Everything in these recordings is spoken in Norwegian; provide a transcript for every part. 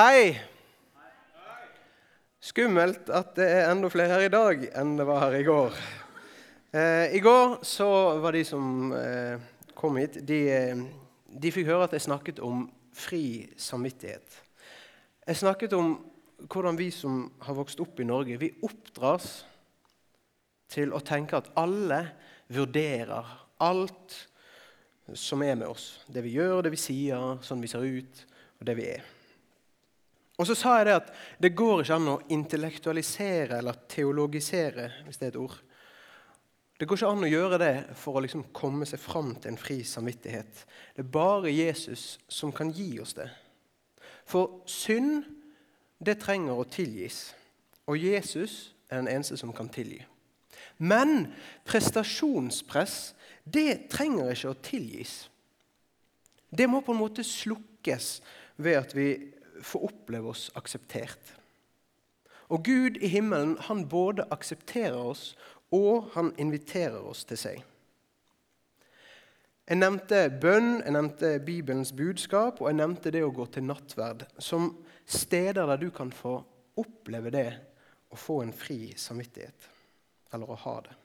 Hei! Skummelt at det er enda flere her i dag enn det var her i går. Eh, I går så var de som eh, kom hit, de, eh, de fikk høre at jeg snakket om fri samvittighet. Jeg snakket om hvordan vi som har vokst opp i Norge, vi oppdras til å tenke at alle vurderer alt som er med oss. Det vi gjør, det vi sier, sånn vi ser ut, og det vi er. Og så sa jeg det at det går ikke an å intellektualisere eller teologisere, hvis det er et ord. Det går ikke an å gjøre det for å liksom komme seg fram til en fri samvittighet. Det er bare Jesus som kan gi oss det. For synd, det trenger å tilgis. Og Jesus er den eneste som kan tilgi. Men prestasjonspress, det trenger ikke å tilgis. Det må på en måte slukkes ved at vi få oppleve oss akseptert. Og Gud i himmelen han både aksepterer oss og han inviterer oss til seg. Jeg nevnte bønn, jeg nevnte Bibelens budskap og jeg nevnte det å gå til nattverd som steder der du kan få oppleve det å få en fri samvittighet, eller å ha det.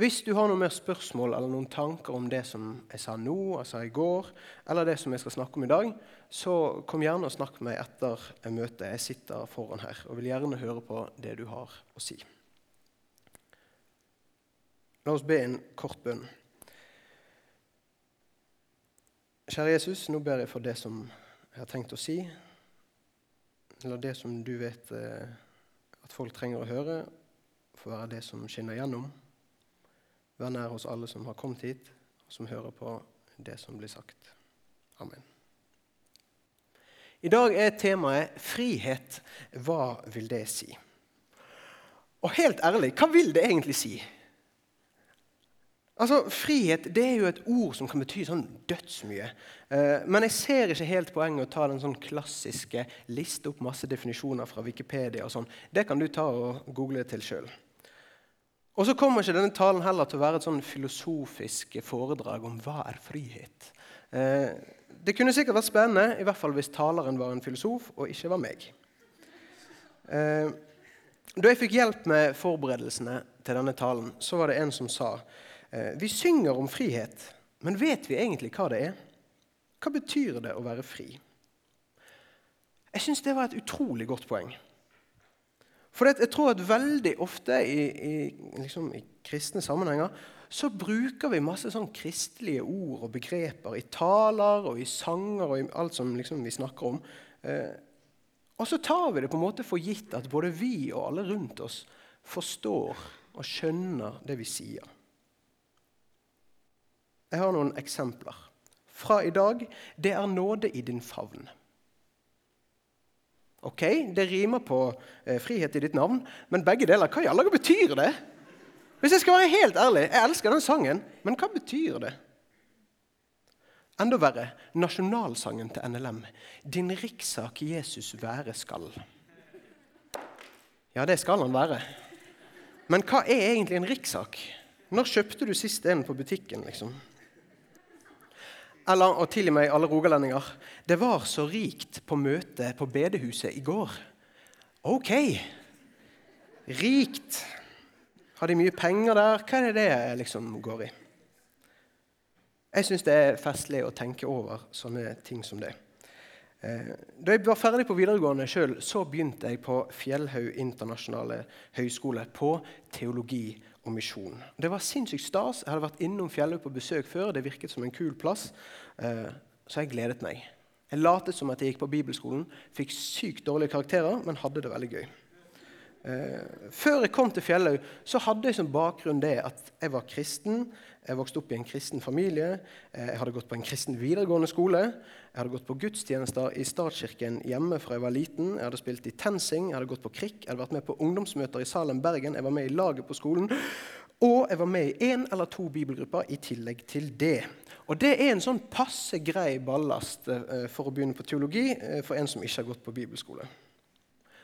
Hvis du har noen mer spørsmål eller noen tanker om det som jeg sa nå, altså i går, eller det som jeg skal snakke om i dag, så kom gjerne og snakk med meg etter møtet. Jeg sitter foran her og vil gjerne høre på det du har å si. La oss be en kort bønn. Kjære Jesus, nå ber jeg for det som jeg har tenkt å si, eller det som du vet eh, at folk trenger å høre, får være det som skinner gjennom. Vær nær hos alle som har kommet hit, og som hører på det som blir sagt. Amen. I dag er temaet 'frihet'. Hva vil det si? Og helt ærlig, hva vil det egentlig si? Altså, Frihet det er jo et ord som kan bety sånn dødsmye. Eh, men jeg ser ikke helt poenget å ta den sånn klassiske liste opp masse definisjoner fra Wikipedia. og sånn. Det kan du ta og google til sjøl. Og så kommer ikke denne talen heller til å være et sånn filosofisk foredrag om hva er frihet. Eh, det kunne sikkert vært spennende, i hvert fall hvis taleren var en filosof og ikke var meg. Eh, da jeg fikk hjelp med forberedelsene til denne talen, så var det en som sa eh, vi synger om frihet, men vet vi egentlig hva det er? Hva betyr det å være fri? Jeg syns det var et utrolig godt poeng. For jeg tror at veldig ofte i, i, liksom i, kristne sammenhenger så bruker vi masse sånn kristelige ord og begreper i taler og i sanger og i alt som liksom vi snakker om. Eh, og så tar vi det på en måte for gitt at både vi og alle rundt oss forstår og skjønner det vi sier. Jeg har noen eksempler. Fra i dag det er nåde i din favn. Ok, Det rimer på eh, frihet i ditt navn, men begge deler, hva i alle dager betyr det? Hvis jeg skal være helt ærlig, Jeg elsker den sangen, men hva betyr det? Enda verre nasjonalsangen til NLM. Din rikssak Jesus være skal. Ja, det skal han være. Men hva er egentlig en rikssak? Når kjøpte du sist en på butikken? liksom? Eller, og tilgi meg, alle rogalendinger, det var så rikt på møtet på bedehuset i går. Ok. Rikt. Har de mye penger der? Hva er det det liksom går i? Jeg syns det er festlig å tenke over sånne ting som det. Eh, da jeg var ferdig på videregående sjøl, begynte jeg på Fjellhaug internasjonale høgskole på teologi og misjon. Det var sinnssykt stas. Jeg hadde vært innom Fjellhaug på besøk før. Det virket som en kul plass. Eh, så jeg gledet meg. Jeg latet som at jeg gikk på bibelskolen, fikk sykt dårlige karakterer, men hadde det veldig gøy. Eh, før jeg kom til Fjellhaug, så hadde jeg som bakgrunn det at jeg var kristen. Jeg vokste opp i en kristen familie. Eh, jeg hadde gått på en kristen videregående skole. Jeg hadde gått på gudstjenester i statskirken hjemme fra jeg var liten. Jeg hadde spilt i TenSing, jeg hadde gått på krikk, jeg hadde vært med på ungdomsmøter i Salem, Bergen. Jeg var med i laget på skolen. Og jeg var med i én eller to bibelgrupper i tillegg til det. Og det er en sånn passe grei ballast eh, for å begynne på teologi for en som ikke har gått på bibelskole.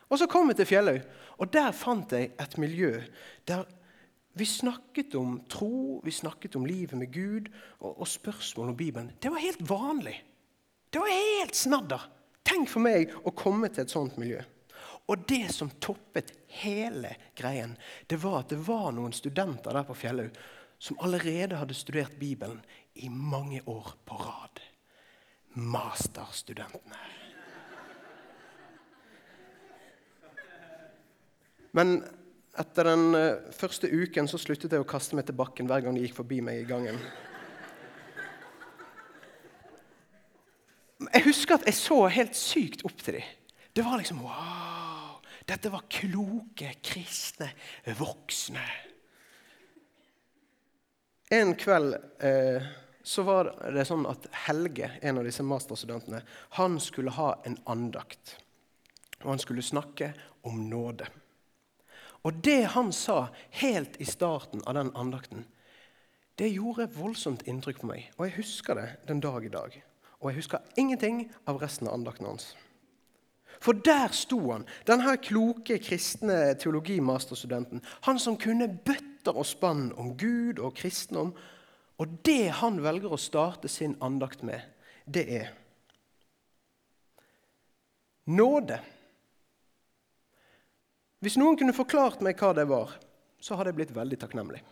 Og Så kom jeg til Fjellhaug, og der fant jeg et miljø der vi snakket om tro, vi snakket om livet med Gud og, og spørsmål om Bibelen. Det var helt vanlig. Det var helt snadder. Tenk for meg å komme til et sånt miljø. Og det som toppet hele greien, det var at det var noen studenter der på Fjellhaug som allerede hadde studert Bibelen i mange år på rad. Masterstudentene. Men etter den eh, første uken så sluttet jeg å kaste meg til bakken hver gang de gikk forbi meg i gangen. Jeg husker at jeg så helt sykt opp til dem. Det var liksom Wow! Dette var kloke, kristne, voksne. En kveld eh, så var det sånn at Helge, en av disse masterstudentene, han skulle ha en andakt. Og han skulle snakke om nåde. Og det han sa helt i starten av den andakten, det gjorde voldsomt inntrykk på meg. Og jeg husker det den dag i dag. Og jeg husker ingenting av resten av andakten hans. For der sto han, denne kloke kristne teologimasterstudenten. Han som kunne bøtter og spann om Gud og kristendom. Og det han velger å starte sin andakt med, det er nåde. Hvis noen kunne forklart meg hva det var, så hadde jeg blitt veldig takknemlig.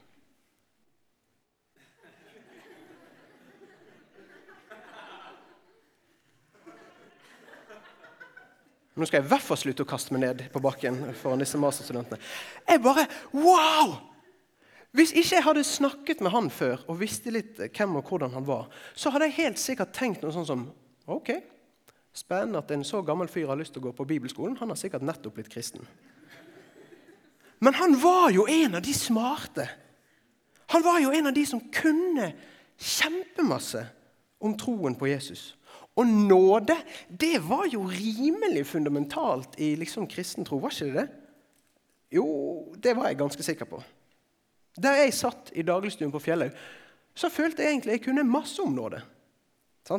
Nå skal jeg i hvert fall slutte å kaste meg ned på bakken foran disse masterstudentene. Jeg bare Wow! Hvis ikke jeg hadde snakket med han før og visste litt hvem og hvordan han var, så hadde jeg helt sikkert tenkt noe sånn som Ok, spennende at en så gammel fyr har lyst til å gå på bibelskolen. Han har sikkert nettopp blitt kristen. Men han var jo en av de smarte. Han var jo en av de som kunne kjempemasse om troen på Jesus. Og nåde, det var jo rimelig fundamentalt i liksom kristen tro, var ikke det det? Jo, det var jeg ganske sikker på. Der jeg satt i dagligstuen på Fjellhaug, så følte jeg egentlig jeg kunne masse om nåde.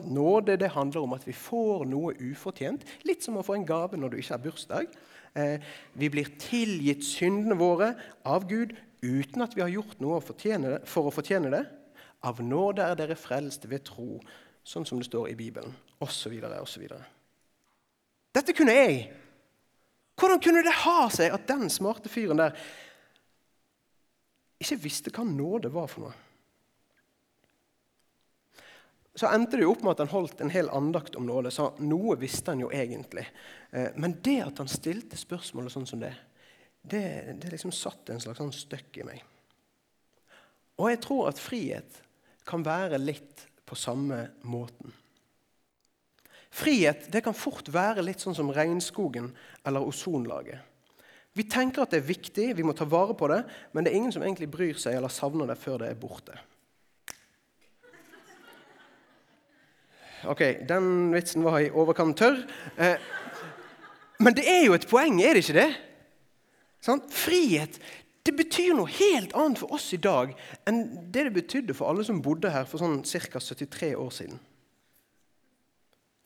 Nåde det handler om at vi får noe ufortjent. Litt som å få en gave når du ikke har bursdag. Eh, vi blir tilgitt syndene våre av Gud uten at vi har gjort noe for å fortjene det. Av nåde er dere frelst ved tro sånn som det står i Bibelen, osv. osv. Dette kunne jeg. Hvordan kunne det ha seg at den smarte fyren der ikke visste hva nåde var for noe? Så endte det jo opp med at han holdt en hel andakt om nåde, så noe visste han jo egentlig. Eh, men det at han stilte spørsmålet sånn som det, det, det liksom satt en slags sånn støkk i meg. Og jeg tror at frihet kan være litt på samme måten. Frihet det kan fort være litt sånn som regnskogen eller ozonlaget. Vi tenker at det er viktig, vi må ta vare på det, men det er ingen som egentlig bryr seg eller savner det før det er borte. Ok, den vitsen var i overkant tørr. Eh, men det er jo et poeng, er det ikke det? Sånn? Frihet det betyr noe helt annet for oss i dag enn det det betydde for alle som bodde her for sånn ca. 73 år siden.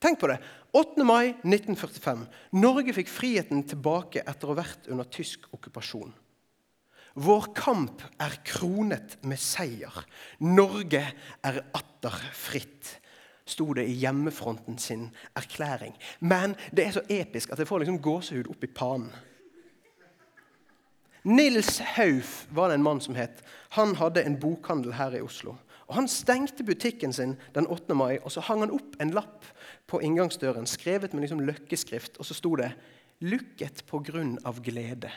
Tenk på det. 8. mai 1945. Norge fikk friheten tilbake etter å ha vært under tysk okkupasjon. Vår kamp er kronet med seier. Norge er atter fritt, sto det i hjemmefronten sin erklæring. Men det er så episk at jeg får liksom gåsehud opp i panen. Nils Hauf var det en mann som het. Han hadde en bokhandel her i Oslo. Og Han stengte butikken sin den 8. mai, og så hang han opp en lapp på inngangsdøren skrevet med liksom løkkeskrift, og så sto det 'Lukket på grunn av glede'.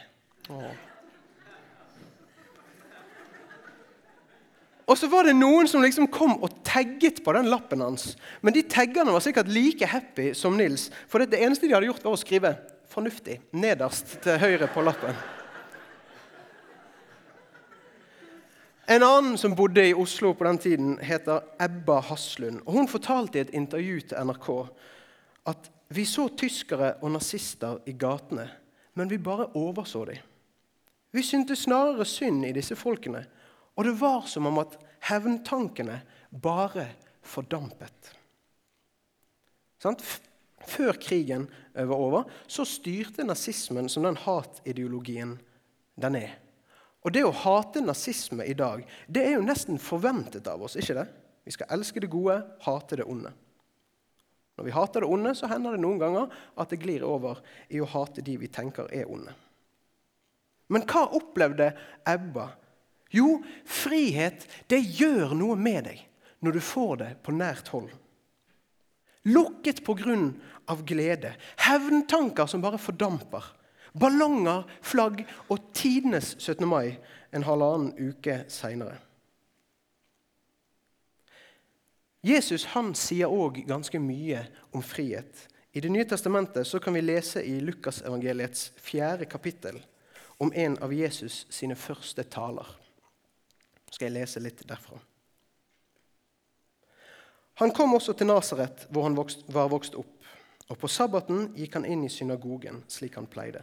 Åh. Og så var det noen som liksom kom og tagget på den lappen hans. Men de taggene var sikkert like happy som Nils. For det eneste de hadde gjort, var å skrive 'fornuftig' nederst til høyre på lappen. En annen som bodde i Oslo på den tiden, heter Ebba Haslund. og Hun fortalte i et intervju til NRK at vi så tyskere og nazister i gatene, men vi bare overså dem. Vi syntes snarere synd i disse folkene, og det var som om at hevntankene bare fordampet. Før krigen var over, så styrte nazismen som den hatideologien den er. Og det å hate nazisme i dag, det er jo nesten forventet av oss, ikke det? Vi skal elske det gode, hate det onde. Når vi hater det onde, så hender det noen ganger at det glir over i å hate de vi tenker er onde. Men hva opplevde Ebba? Jo, frihet det gjør noe med deg når du får det på nært hold. Lukket på grunn av glede. Hevntanker som bare fordamper. Ballonger, flagg og tidenes 17. mai en halvannen uke seinere. Jesus han sier òg ganske mye om frihet. I Det nye testamentet så kan vi lese i Lukasevangeliets fjerde kapittel om en av Jesus sine første taler. Skal jeg lese litt derfra. Han kom også til Nasaret, hvor han vokst, var vokst opp. Og På sabbaten gikk han inn i synagogen, slik han pleide.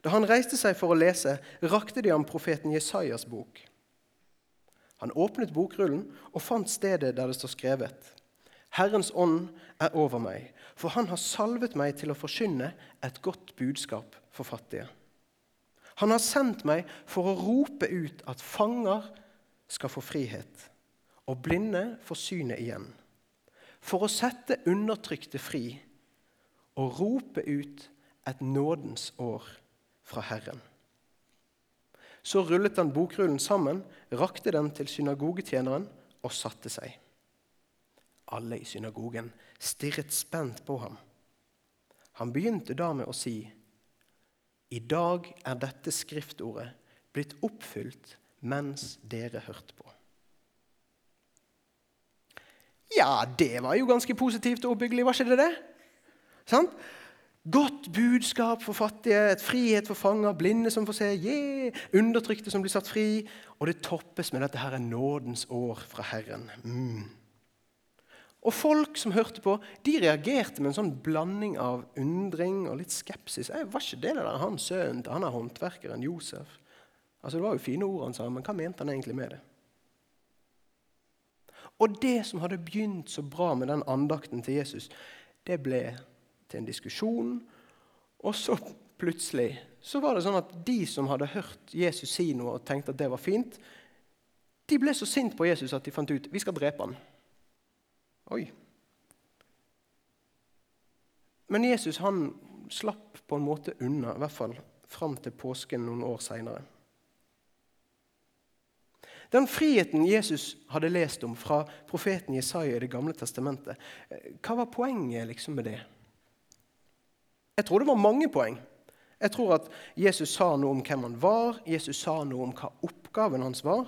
Da han reiste seg for å lese, rakte de ham profeten Jesajas bok. Han åpnet bokrullen og fant stedet der det står skrevet. Herrens ånd er over meg, for han har salvet meg til å forkynne et godt budskap for fattige. Han har sendt meg for å rope ut at fanger skal få frihet og blinde får synet igjen. For å sette undertrykte fri og rope ut et nådens år fra Herren. Så rullet han bokrullen sammen, rakte den til synagogetjeneren og satte seg. Alle i synagogen stirret spent på ham. Han begynte da med å si, I dag er dette skriftordet blitt oppfylt mens dere hørte på. Ja, det var jo ganske positivt og oppbyggelig, var ikke det det? Sant? Godt budskap for fattige, et frihet for fanger, blinde som får se, yeah, undertrykte som blir satt fri. Og det toppes med dette her er nådens år fra Herren. Mm. Og folk som hørte på, de reagerte med en sånn blanding av undring og litt skepsis. Jeg, var ikke det der han sønnen til han er håndverkeren Josef? Altså, Det var jo fine ord han sa, men hva mente han egentlig med det? Og det som hadde begynt så bra med den andakten til Jesus, det ble til en diskusjon. Og så plutselig så var det sånn at de som hadde hørt Jesus si noe og tenkte at det var fint, de ble så sint på Jesus at de fant ut vi skal drepe han. Oi. Men Jesus han slapp på en måte unna, i hvert fall fram til påsken noen år seinere. Den friheten Jesus hadde lest om fra profeten Jesaja i Det gamle testamentet, eh, hva var poenget liksom med det? Jeg tror det var mange poeng. Jeg tror at Jesus sa noe om hvem han var, Jesus sa noe om hva oppgaven hans var.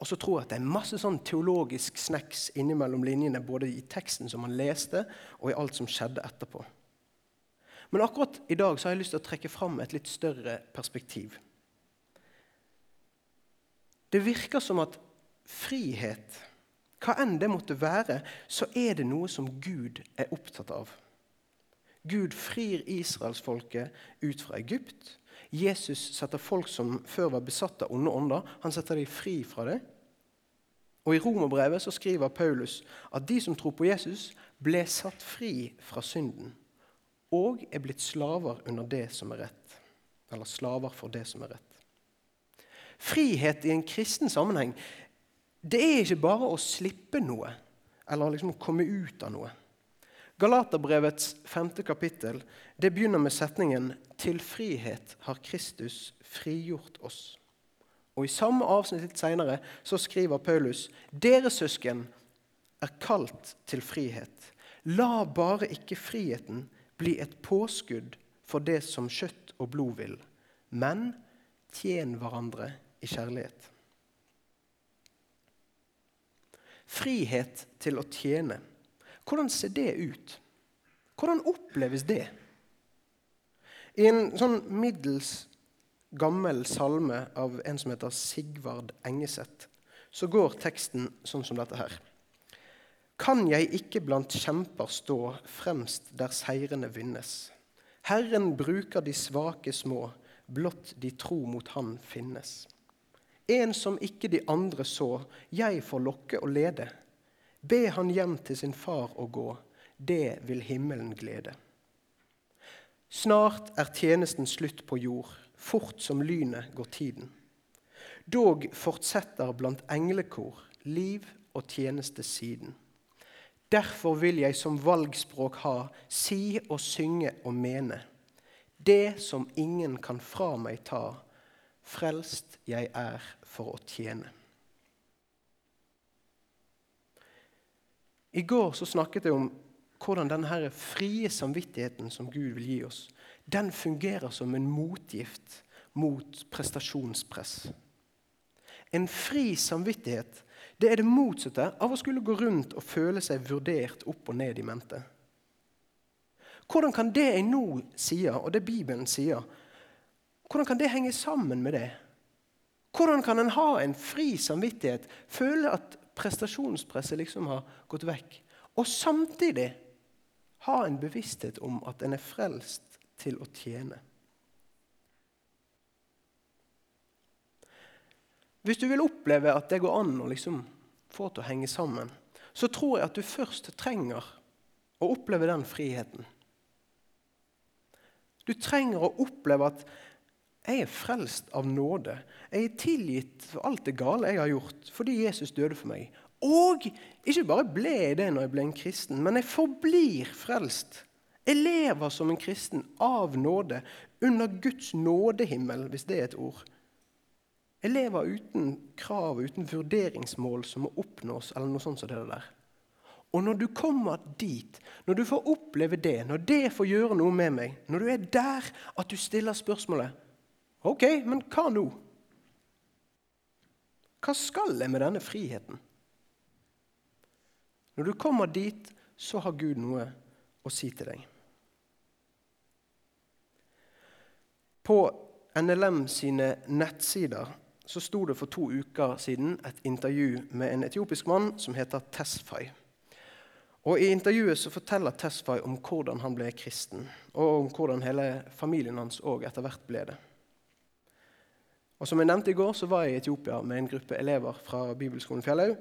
Og så tror jeg at det er masse sånn teologisk snacks innimellom linjene, både i teksten som han leste, og i alt som skjedde etterpå. Men akkurat i dag så har jeg lyst til å trekke fram et litt større perspektiv. Det virker som at frihet, hva enn det måtte være, så er det noe som Gud er opptatt av. Gud frir israelsfolket ut fra Egypt. Jesus setter folk som før var besatt av onde ånder, han setter dem fri fra det. Og I Romerbrevet så skriver Paulus at de som tror på Jesus, ble satt fri fra synden og er blitt slaver under det som er rett. Eller slaver for det som er rett. Frihet i en kristen sammenheng det er ikke bare å slippe noe eller liksom å komme ut av noe. Galaterbrevets femte kapittel det begynner med setningen 'Til frihet har Kristus frigjort oss'. Og I samme avsnitt litt senere så skriver Paulus 'Dere søsken er kalt til frihet'. La bare ikke friheten bli et påskudd for det som kjøtt og blod vil, men tjen hverandre i kjærlighet. Frihet til å tjene. Hvordan ser det ut? Hvordan oppleves det? I en sånn middels gammel salme av en som heter Sigvard Engeseth, så går teksten sånn som dette her. Kan jeg ikke blant kjemper stå fremst der seirene vinnes? Herren bruker de svake små, blott de tro mot Han finnes. En som ikke de andre så, jeg får lokke og lede. Be han hjem til sin far å gå, det vil himmelen glede. Snart er tjenesten slutt på jord, fort som lynet går tiden. Dog fortsetter blant englekor liv og tjeneste siden. Derfor vil jeg som valgspråk ha, si og synge og mene. Det som ingen kan fra meg ta, frelst jeg er for å tjene. I går så snakket jeg om hvordan denne frie samvittigheten som Gud vil gi oss, den fungerer som en motgift mot prestasjonspress. En fri samvittighet det er det motsatte av å skulle gå rundt og føle seg vurdert opp og ned i mente. Hvordan kan det jeg nå sier, og det Bibelen sier, hvordan kan det henge sammen med det? Hvordan kan en ha en fri samvittighet, føle at prestasjonspresset liksom har gått vekk, og samtidig ha en bevissthet om at en er frelst til å tjene? Hvis du vil oppleve at det går an å liksom få til å henge sammen, så tror jeg at du først trenger å oppleve den friheten. Du trenger å oppleve at jeg er frelst av nåde. Jeg er tilgitt for alt det gale jeg har gjort, fordi Jesus døde for meg. Og ikke bare ble jeg det når jeg ble en kristen, men jeg forblir frelst. Jeg lever som en kristen av nåde, under Guds nådehimmel, hvis det er et ord. Jeg lever uten krav uten vurderingsmål som må oppnås. eller noe sånt som det der. Og når du kommer dit, når du får oppleve det, når det får gjøre noe med meg, når du er der at du stiller spørsmålet OK, men hva nå? Hva skal jeg med denne friheten? Når du kommer dit, så har Gud noe å si til deg. På NLM sine nettsider så sto det for to uker siden et intervju med en etiopisk mann som heter Tesfay. Og I intervjuet så forteller Tesfay om hvordan han ble kristen, og om hvordan hele familien hans òg etter hvert ble det. Og Som jeg nevnte i går, så var jeg i Etiopia med en gruppe elever fra Bibelskolen Fjellhaug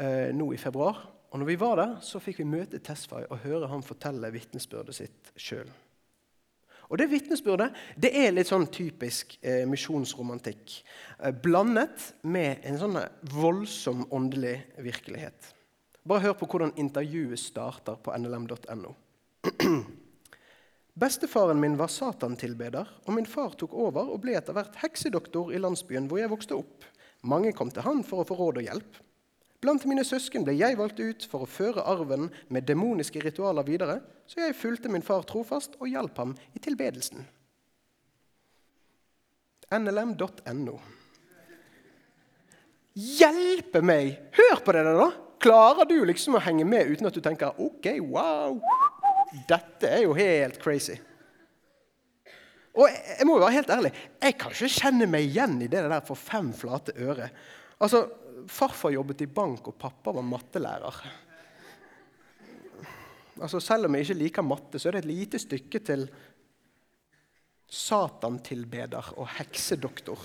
eh, nå i februar. Og når vi var der, så fikk vi møte Tesfay og høre han fortelle vitnesbyrdet sitt sjøl. Og Det vitnesbyrdet det er litt sånn typisk eh, misjonsromantikk. Eh, blandet med en sånn voldsom åndelig virkelighet. Bare hør på hvordan intervjuet starter på nlm.no. Bestefaren min var satantilbeder, og min far tok over og ble etter hvert heksedoktor i landsbyen hvor jeg vokste opp. Mange kom til han for å få råd og hjelp. Blant mine søsken ble jeg valgt ut for å føre arven med demoniske ritualer videre, så jeg fulgte min far trofast og hjalp ham i tilbedelsen. nlm.no. Hjelpe meg! Hør på det da! Klarer du liksom å henge med uten at du tenker OK, wow, dette er jo helt crazy? Og jeg må jo være helt ærlig, jeg kan ikke kjenne meg igjen i det der for fem flate øre. Altså, farfar jobbet i bank, og pappa var mattelærer. Altså, selv om jeg ikke liker matte, så er det et lite stykke til satantilbeder og heksedoktor.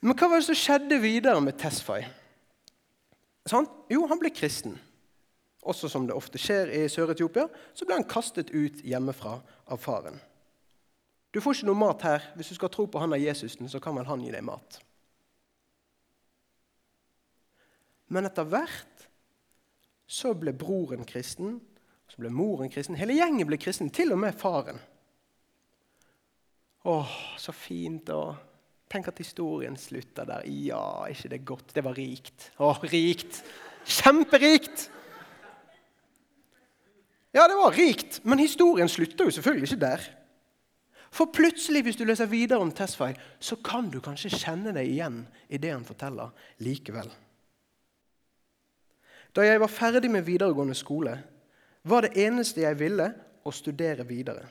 Men hva var det som skjedde videre med Tesfay? Jo, han ble kristen. Også som det ofte skjer i Sør-Etiopia, så ble han kastet ut hjemmefra av faren. Du får ikke noe mat her. Hvis du skal tro på han av Jesusen, så kan vel han gi deg mat. Men etter hvert så ble broren kristen, så ble moren kristen. Hele gjengen ble kristen, til og med faren. Åh, så fint. å Tenk at historien slutter der. Ja, ikke det godt? Det var rikt. Åh, rikt! Kjemperikt! Ja, det var rikt, men historien slutter jo selvfølgelig ikke der. For plutselig, hvis du leser videre om Tesfay, så kan du kanskje kjenne deg igjen i det han forteller likevel. Da jeg var ferdig med videregående skole, var det eneste jeg ville, å studere videre.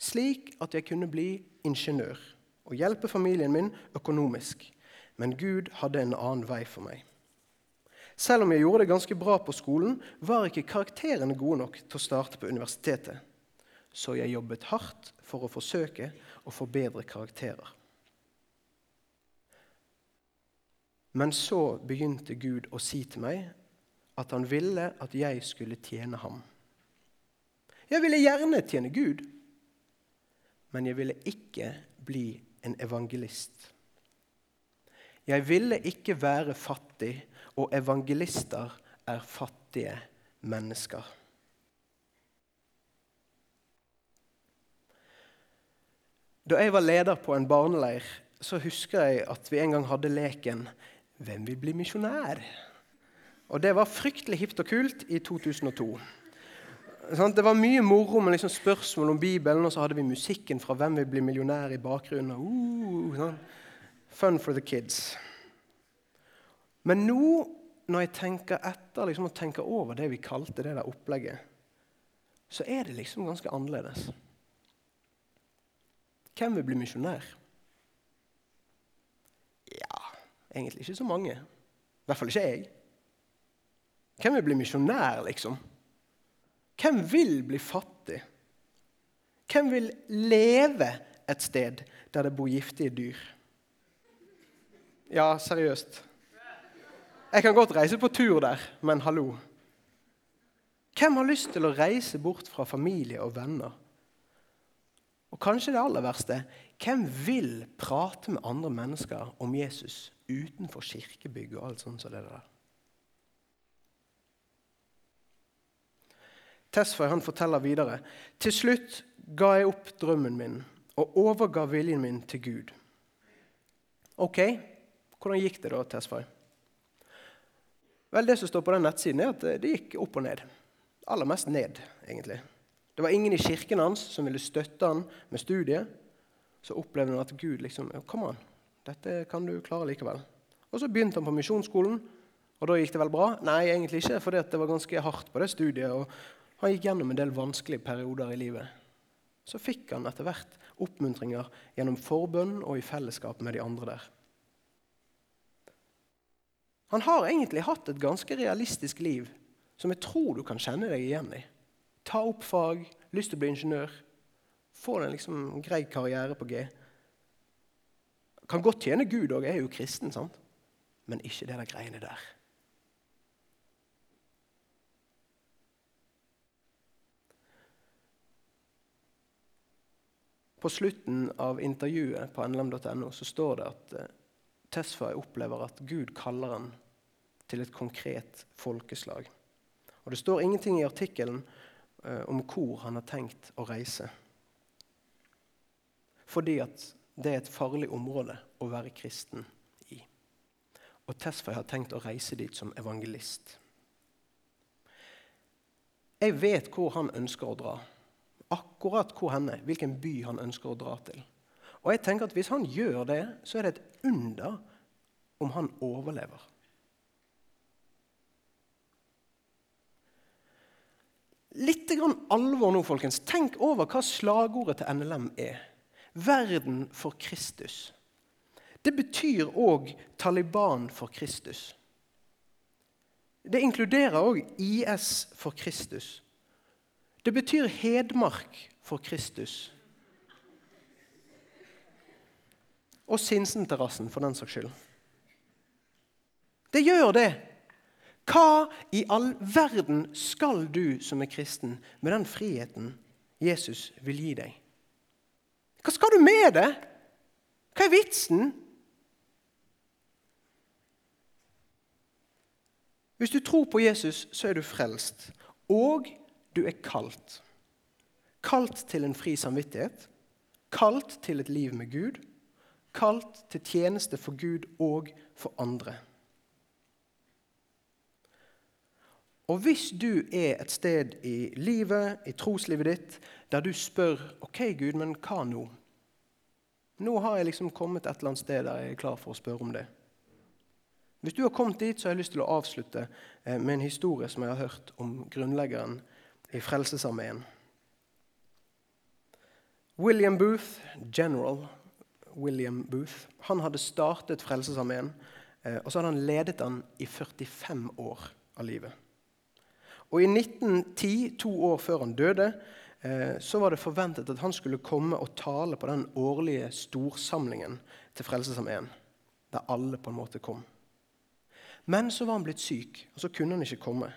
Slik at jeg kunne bli ingeniør og hjelpe familien min økonomisk. Men Gud hadde en annen vei for meg. Selv om jeg gjorde det ganske bra på skolen, var ikke karakterene gode nok til å starte på universitetet. Så jeg jobbet hardt for å forsøke å få bedre karakterer. Men så begynte Gud å si til meg at han ville at jeg skulle tjene ham. Jeg ville gjerne tjene Gud, men jeg ville ikke bli en evangelist. Jeg ville ikke være fattig, og evangelister er fattige mennesker. Da jeg var leder på en barneleir, så husker jeg at vi en gang hadde leken 'Hvem vil bli misjonær?' Og Det var fryktelig hipt og kult i 2002. Det var mye moro med liksom spørsmål om Bibelen, og så hadde vi musikken fra 'Hvem vil bli millionær?' i bakgrunnen. Uh, sånn. Fun for the kids. Men nå, når jeg tenker etter liksom, og tenker over det vi kalte det der opplegget, så er det liksom ganske annerledes. Hvem vil bli misjonær? Ja, egentlig ikke så mange. I hvert fall ikke jeg. Hvem vil bli misjonær, liksom? Hvem vil bli fattig? Hvem vil leve et sted der det bor giftige dyr? Ja, seriøst. Jeg kan godt reise på tur der, men hallo. Hvem har lyst til å reise bort fra familie og venner? Og kanskje det aller verste hvem vil prate med andre mennesker om Jesus utenfor kirkebygg og alt sånt som det der? Tesfaye han forteller videre. Til slutt ga jeg opp drømmen min og overga viljen min til Gud. Ok, hvordan gikk det da, Tesfay? Vel, Det som står på den nettsiden, er at det gikk opp og ned. Aller mest ned, egentlig. Det var ingen i kirken hans som ville støtte han med studiet. Så opplevde han at Gud liksom Kom an, dette kan du klare likevel. Og så begynte han på misjonsskolen, og da gikk det vel bra? Nei, egentlig ikke, for det var ganske hardt på det studiet. og han gikk gjennom en del vanskelige perioder i livet. Så fikk han etter hvert oppmuntringer gjennom forbønn og i fellesskap med de andre der. Han har egentlig hatt et ganske realistisk liv som jeg tror du kan kjenne deg igjen i. Ta opp fag, lyst til å bli ingeniør, få en liksom grei karriere på G. Kan godt tjene Gud òg, er jo kristen, sant? men ikke det der greiene der. På slutten av intervjuet på nlm.no så står det at eh, Tesfaye opplever at Gud kaller han til et konkret folkeslag. Og Det står ingenting i artikkelen eh, om hvor han har tenkt å reise. Fordi at det er et farlig område å være kristen i. Og Tesfaye har tenkt å reise dit som evangelist. Jeg vet hvor han ønsker å dra akkurat hvor henne, hvilken by han ønsker å dra til. Og jeg tenker at Hvis han gjør det, så er det et under om han overlever. Litt grann alvor nå, folkens. Tenk over hva slagordet til NLM er. Verden for Kristus. Det betyr òg Taliban for Kristus. Det inkluderer òg IS for Kristus. Det betyr Hedmark for Kristus. Og Sinsenterrassen, for den saks skyld. Det gjør det. Hva i all verden skal du som er kristen, med den friheten Jesus vil gi deg? Hva skal du med det? Hva er vitsen? Hvis du tror på Jesus, så er du frelst. Og du er kalt. Kalt til en fri samvittighet, kalt til et liv med Gud, kalt til tjeneste for Gud og for andre. Og hvis du er et sted i livet, i troslivet ditt, der du spør OK, Gud, men hva nå? Nå har jeg liksom kommet et eller annet sted der jeg er klar for å spørre om det. Hvis du har kommet dit, så har jeg lyst til å avslutte eh, med en historie som jeg har hørt om grunnleggeren i Frelsesarmeen. William Booth, general William Booth, han hadde startet Frelsesarmeen. Eh, og så hadde han ledet den i 45 år av livet. Og I 1910, to år før han døde, eh, så var det forventet at han skulle komme og tale på den årlige storsamlingen til Frelsesarmeen, der alle på en måte kom. Men så var han blitt syk, og så kunne han ikke komme.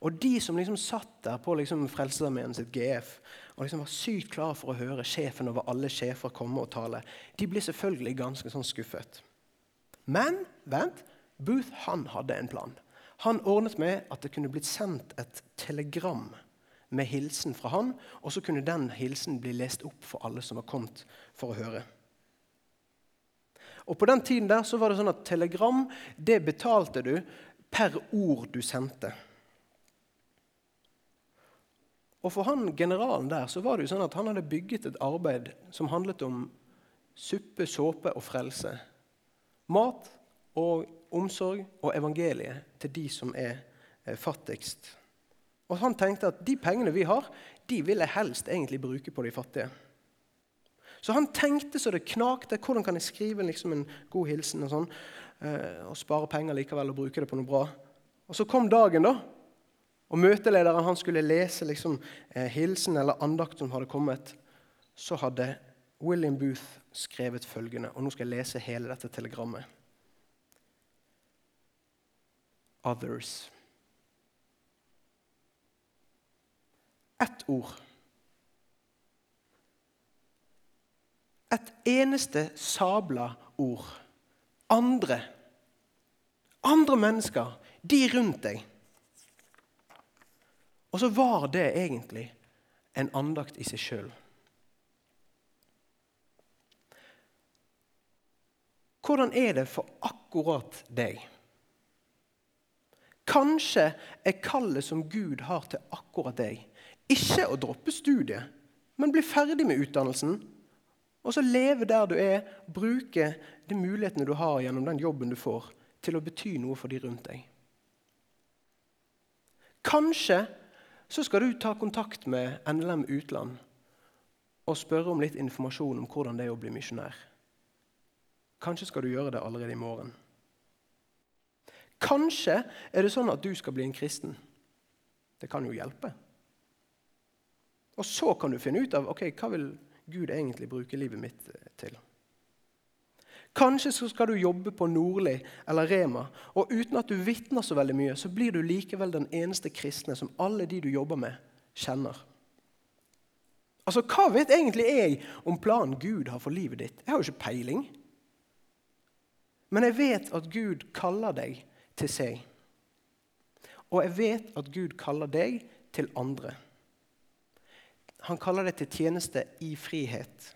Og de som liksom satt der på liksom Frelsesarmeen sitt GF og liksom var sykt klare for å høre sjefen over alle sjefer komme og tale, de ble selvfølgelig ganske sånn skuffet. Men vent, Booth han hadde en plan. Han ordnet med at det kunne blitt sendt et telegram med hilsen fra han, og så kunne den hilsen bli lest opp for alle som var kommet for å høre. Og På den tiden der så var det sånn at telegram det betalte du per ord du sendte. Og For han generalen der så var det jo sånn at han hadde bygget et arbeid som handlet om suppe, såpe og frelse. Mat og omsorg og evangeliet til de som er eh, fattigst. Og Han tenkte at de pengene vi har, de vil jeg helst egentlig bruke på de fattige. Så han tenkte så det knakte. Hvordan kan jeg skrive liksom en god hilsen og sånn, eh, og spare penger likevel og bruke det på noe bra? Og Så kom dagen, da. Og møtelederen han skulle lese liksom, eh, hilsen eller andakt som hadde kommet. Så hadde William Booth skrevet følgende, og nå skal jeg lese hele dette telegrammet. Others. Ett ord. Et eneste sabla ord. Andre. Andre mennesker. De rundt deg. Og så var det egentlig en andakt i seg sjøl. Hvordan er det for akkurat deg? Kanskje er kallet som Gud har til akkurat deg, ikke å droppe studiet, men bli ferdig med utdannelsen og så leve der du er, bruke de mulighetene du har gjennom den jobben du får, til å bety noe for de rundt deg. Kanskje så skal du ta kontakt med NLM Utland og spørre om litt informasjon om hvordan det er å bli misjonær. Kanskje skal du gjøre det allerede i morgen. Kanskje er det sånn at du skal bli en kristen. Det kan jo hjelpe. Og så kan du finne ut av ok, hva vil Gud egentlig bruke livet mitt til. Kanskje så skal du jobbe på Nordli eller Rema, og uten at du vitner så veldig mye, så blir du likevel den eneste kristne som alle de du jobber med, kjenner. Altså, Hva vet egentlig jeg om planen Gud har for livet ditt? Jeg har jo ikke peiling. Men jeg vet at Gud kaller deg til seg. Og jeg vet at Gud kaller deg til andre. Han kaller deg til tjeneste i frihet.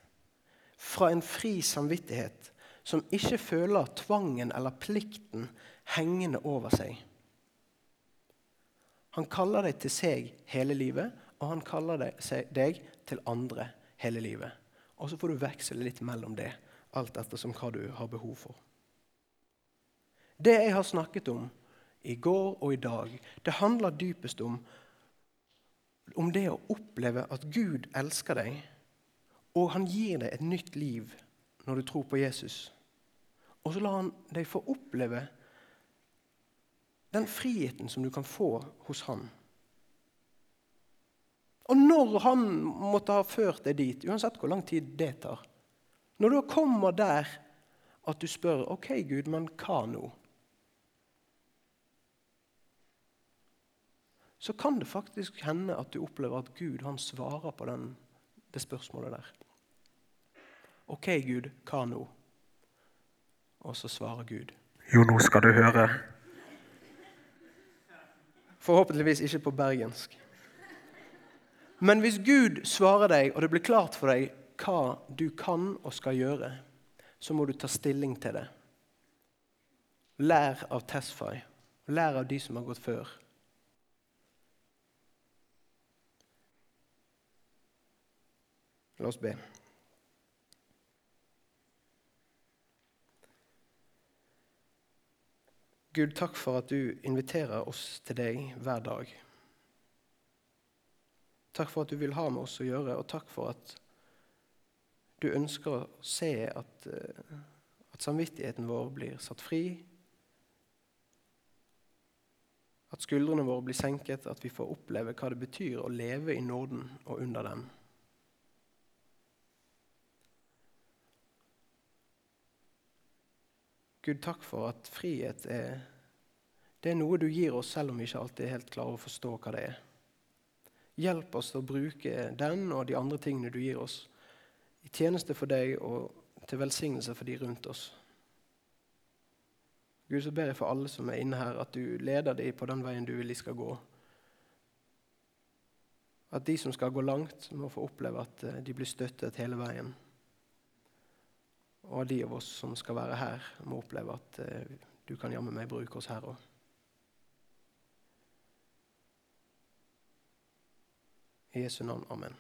Fra en fri samvittighet som ikke føler tvangen eller plikten hengende over seg. Han kaller deg til seg hele livet, og han kaller deg til andre hele livet. Og så får du veksle litt mellom det, alt ettersom hva du har behov for. Det jeg har snakket om i går og i dag, det handler dypest om om det å oppleve at Gud elsker deg, og han gir deg et nytt liv når du tror på Jesus. Og så lar han deg få oppleve den friheten som du kan få hos han. Og når han måtte ha ført deg dit, uansett hvor lang tid det tar Når du kommer der at du spør OK, Gud, men hva nå? Så kan det faktisk hende at du opplever at Gud han svarer på den, det spørsmålet der. OK, Gud, hva nå? Og så svarer Gud. Jo, nå skal du høre. Forhåpentligvis ikke på bergensk. Men hvis Gud svarer deg, og det blir klart for deg hva du kan og skal gjøre, så må du ta stilling til det. Lær av Tesfai. Lær av de som har gått før. La oss be. Gud, takk for at du inviterer oss til deg hver dag. Takk for at du vil ha med oss å gjøre, og takk for at du ønsker å se at, eh, at samvittigheten vår blir satt fri. At skuldrene våre blir senket, at vi får oppleve hva det betyr å leve i nåden og under den. Gud, takk for at frihet er, det er noe du gir oss, selv om vi ikke alltid er helt klarer å forstå hva det er. Hjelp oss til å bruke den og de andre tingene du gir oss, i tjeneste for deg og til velsignelse for de rundt oss. Gud, så ber jeg for alle som er inne her, at du leder dem på den veien du vil de skal gå. At de som skal gå langt, må få oppleve at eh, de blir støttet hele veien. Og de av oss som skal være her, må oppleve at eh, du kan jammen meg bruke oss her òg. I Jesu navn. Amen.